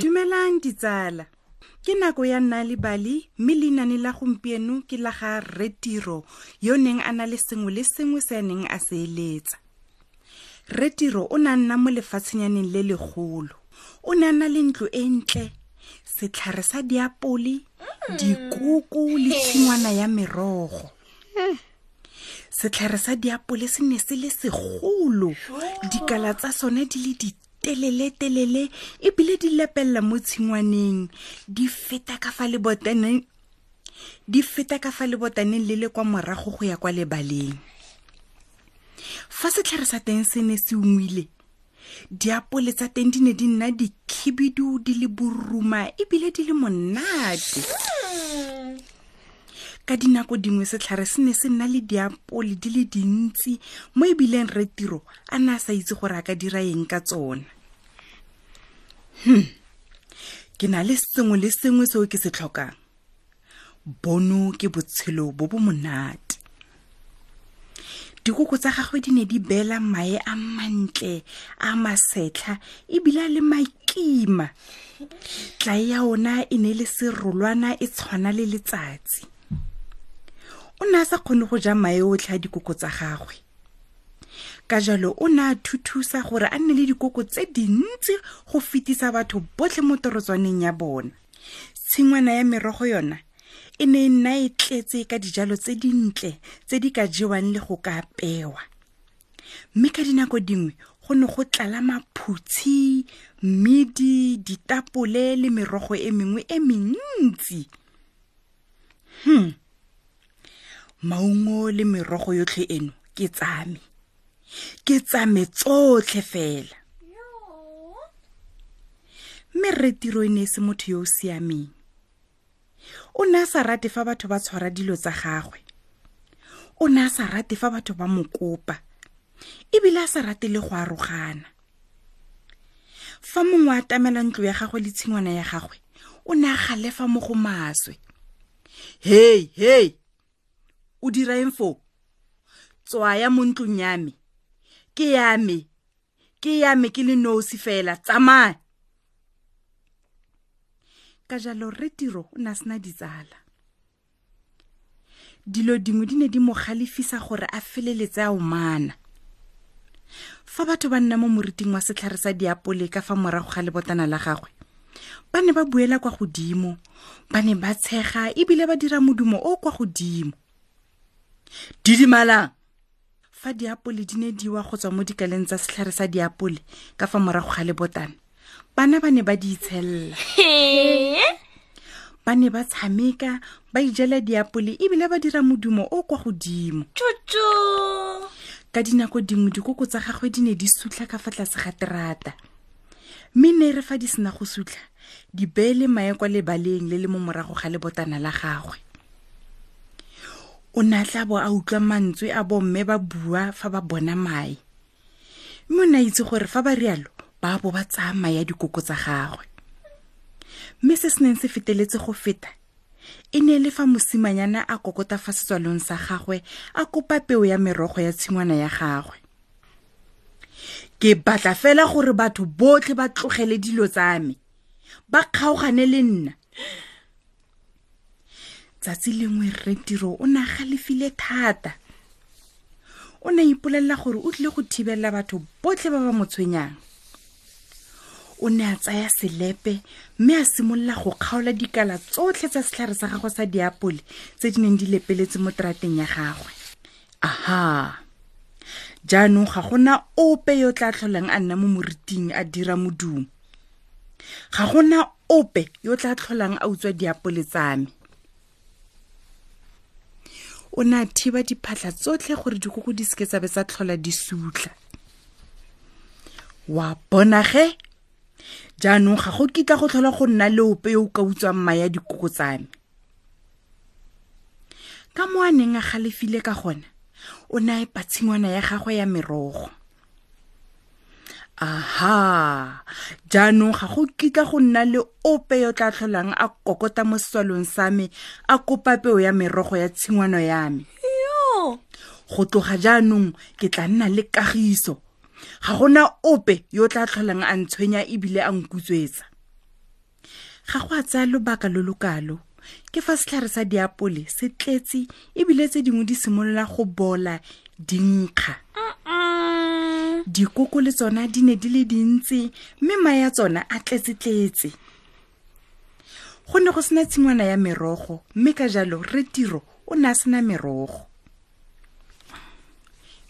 dumelang ditsala ke nako ya nna le bali mme leinane la gompieno ke la ga retiro yo neng a na le sengwe le sengwe se a neng a se eletsa retiro o ne a nna mo lefatshenyaneng le legolo o ne a na le ntlo e ntle setlhare sa diapole dikoko le tshingwana ya merogo setlhare sa diapole se ne se le segolo dikala tsa sone di le di telele-telele ebile di lepelela mo tshingwaneng di feta ka fa lebotaneng di feta ka fa lebotaneng le le kwa morago go ya kwa lebaleng fa setlhare sa teng se ne se ungwile diapole tsa teng di ne di nna dikhibidu di le boruma ebile di le monate ka dinako dingwe setlhare se ne se nna le diapole di le dintsi mo ebileng re tiro a ne a sa itse gore a ka dira eng ka tsona hmm. ke na le sengwe le sengwe seo ke se tlhokang bono ke botshelo bo bo monate dikoko tsa gagwe di ne di beela mae a mantle a masetlha ebile a le makima tlae ya ona e ne le serolwana e tshwana le letsatsi o ne a sa kgone go ja mae otlhe a dikoko tsa gagwe ka jalo o ne a thuthusa gore a nne le dikoko tse dintsi go fetisa batho botlhe mo torotswaneng ya bona tshingwana ya merogo yona e ne e nna e tletse ka dijalo tse dintle tse di ka jewang le go ka apewa mme ka dinako dingwe go ne go tlala maphutshi mmidi ditapole le merogo e mengwe e mentsi hmm maungo le merogo yotlhe eno ke tsame ke tsame tsotlhe fela mme rre tiro e ne e se motho yo o siameng o ne a sa rate fa batho ba tshwara dilo tsa gagwe o ne a sa rate fa batho ba mo kopa ebile a sa rate le go arogana fa mongwe a tamela ntlo ya gagwe le tshingwana ya gagwe o ne a galefa mo go maswe hei hei o dira eng foo tswaya mo ntlong ya me ke ya me ke ya me ke le nosi fela tsamaya ka jalo re tiro o ne a sena ditsala dilo dingwe di ne di mo galefisa gore a feleletse a omana fa batho ba nna mo moriting wa setlhare sa diapole ka fa morago ga lebotana la gagwe ba ne ba buela kwa godimo ba ne ba tshega ebile ba dira modumo o kwa godimo didimalang fa diapole di ne diwa go tswa mo dikaleng tsa setlhare sa diapole ka fa morago ga lebotana bana ba ne ba di itshelela ba ne ba tshameka ba ijela diapole ebile ba dira modumo o kwa godimo ka dinako dingwe dikoko tsa gagwe di ne di sutlha ka fa tlase ga terata mme ne re fa di sena go sutlha di beele mae kwa lebaleng le le mo morago ga lebotana la gagwe o ne a tla bo a utlwa mantswe a bomme ba bua fa ba bona mae mme o ne a itse gore fa ba rialo ba bo ba tsaya mae a dikoko tsa gagwe mme se se neng se feteletse go feta e ne e le fa mosimanyana a kokota fa setswalong sa gagwe a kopa peo ya merogo ya tshingwana ya gagwe ke batla fela gore batho botlhe ba tlogele dilo tsa me ba kgaogane le nna tsatsi lengwe rre tiro o ne a galefile thata o ne a ipolelela gore o tlile go thibelela batho botlhe ba ba mo tshwenyang o ne a tsaya selepe mme a simolola go kgaola dikala tsotlhe tsa setlhare sa gagwe sa diapole tse di neng di lepeletse mo terateng ya gagwe aha jaanong ga gona ope yo tla tlholang a nna mo moriting a dira modumo ga gona ope yo tla tlholang a utswa diapole tsa me o ne a thiba diphatlha tsotlhe gore dikoko di seke tsa be tsa tlhola di sutlha wa bona ge jaanong ga go kitla go tlhola go nna le ope yo o ka utswang ma ya dikoko tsa me ka mo a neng a galefile ka gona o ne a epa tshingwana ya gagwe ya merogo aha jaanong ga go kitla go nna le ope yo tla tlholang a kokota mo seswalong sa me a kopa peo ya merogo ya tshingwano ya me yo go tloga jaanong ke tla nna le kagiso ga gona ope yo tla tlholang a ntshwenya ebile a nkutswetsa ga go a tsaya lobaka lo lo kalo ke fa setlhare sa diapole se tletse ebile tse dingwe di simolola go bola dinkga dikoko le tsona di ne di le dintsi mme mae ya tsona a tletse-tletse go ne go sena tshingwana ya merogo mme ka jalo re tiro o ne a sena merogo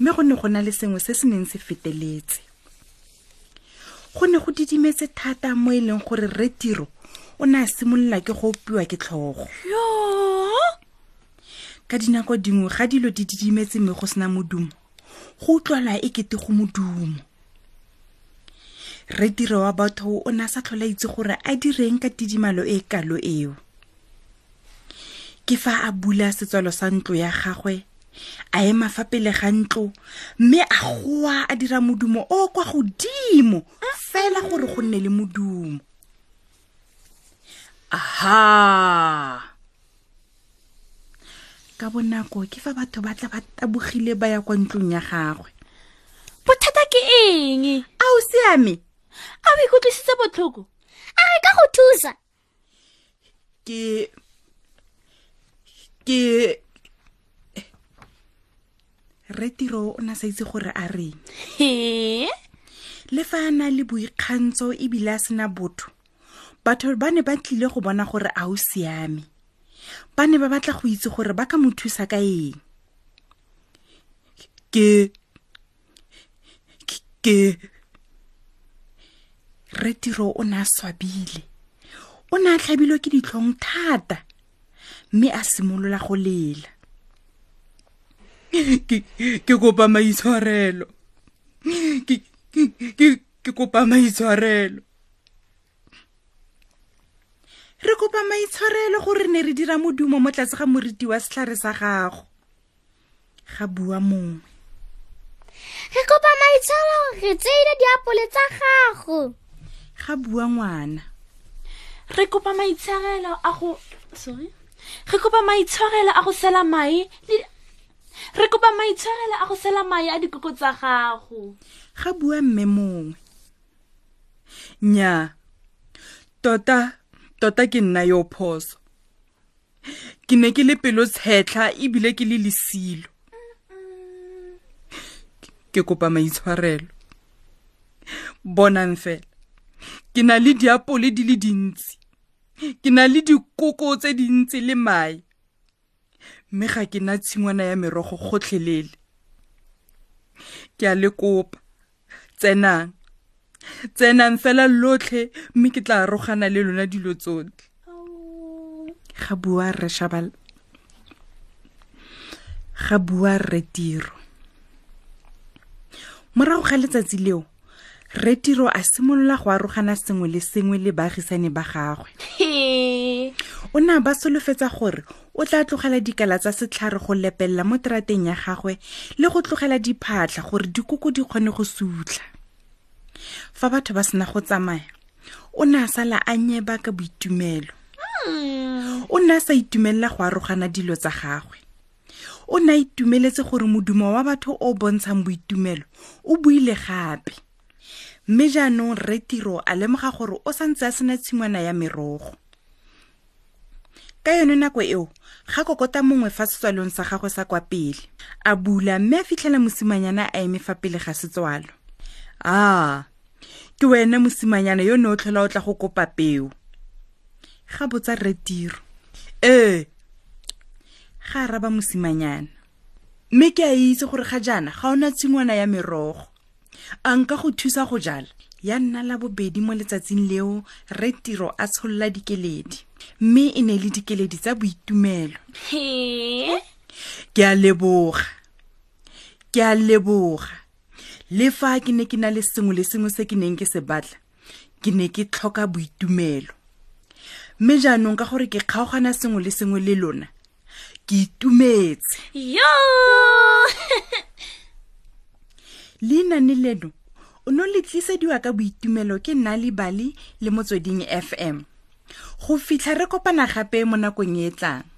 mme go ne go na le sengwe se se neng se feteletse go ne go didimetse thata mo e leng gore re tiro o ne a simolola ke go opiwa ke tlhogo ka dinako dingwe ga dilo di didimetse mme go sena modumo go utlwala e kete go modumo re tiro wa batho o ne a sa tlhola itse gore a direng ka tidimalo e kalo eo ke fa a bula setswalo sa ntlo ya gagwe a ema fa pele ga ntlo mme a goa a dira modumo o kwa godimo fela gore go nne le modumo aha ka bonako ke fa batho ba tla ba tabogile ba ya kwa ntlong ya gagwe bothata ke eng a o siame a o ikutlwisitse botlhoko a re ka go thusa Ke... Ke... Retiro o na sa itse gore a reng. He? Le fa a na le boikgantsho ebile a sena botho, batho ba ne ba tlile go bona gore a o siame. Ba ne ba batla go itse gore ba ka mo thusa ka eng. Ke... ke re tiro o ne a swabile o ne a tlhabilwe ke ditlhong thata mme a simolola go lela ke kopa maitshwarelo ke kopa maitshwarelo re kopa maitshwarelo gore ne re dira modumo mo tlase ga moriti wa setlhare sa gago ga bua mongwe re kopa maitshwaro re tseile diapole tsa gago ga bua ngwana re kopa maitshwarelo a go sorry re kopa maitshwarelo a go sela mae re kopa maitshwarelo a go sela mae a dikoko tsa gago ga bua mme mongwe nya tota tota ke nna yo phoso ke ne ke le pelo tshetlha ebile ke le lesilo ke kopa maitshwarelo bonang fela ke na le diapole di le dintsi ke na le dikoko tse dintsi le mae mme ga ke na tshingwana ya merogo gotlhelele ke a le kopa tsenang tsenang fela lotlhe mme ke tla arogana le lona dilo tsotlhe ga bua rre shabal ga bua rre tiro morago ga letsatsi leo rre tiro a simolola go arogana sengwe le sengwe le baagisane ba gagwe o ne a ba solofetsa gore o tla tlogela dikala tsa setlhare go lepelela mo terateng ya gagwe le go tlogela diphatlha gore dikoko di kgone go sutlha fa batho ba sena go tsamaya o ne a sala a nyeba ka boitumelo hmm. o ne a sa itumelela go arogana dilo tsa gagwe o ne a itumeletse gore modumo wa batho o bontshang boitumelo o buile gape mme jaanong retiro a lemoga gore o santse a sena tshingwana ya merogo ka yone nako eo ga kokota mongwe fa setswalong sa gagwe sa kwa pele a bula mme a fitlhela mosimanyana a eme fa pele ga setswalo a ah, ke wena mosimanyana yo ne o tlhola o tla go kopa peo ga botsa rre tiro ee ga araba mosimanyana mme ke a itse gore ga jaana ga ona tshingwana ya merogo a nka go thusa go jala ya nna la bobedi mo letsatsing leo re tiro a tsholola dikeledi mme e ne le dikeledi tsa boitumelo ke a leboga ke a leboga le fa ke ne ke na le sengwe le sengwe se ke neng ke se batla ke ne ke tlhoka boitumelo mme jaanong ka gore ke kgaogana sengwe le sengwe le lona ke itumetse yo leinane leno o ne le tlisediwa ka boitumelo ke nna le bali le motsweding fm go fitlha re kopana gape mo nakong e e tlang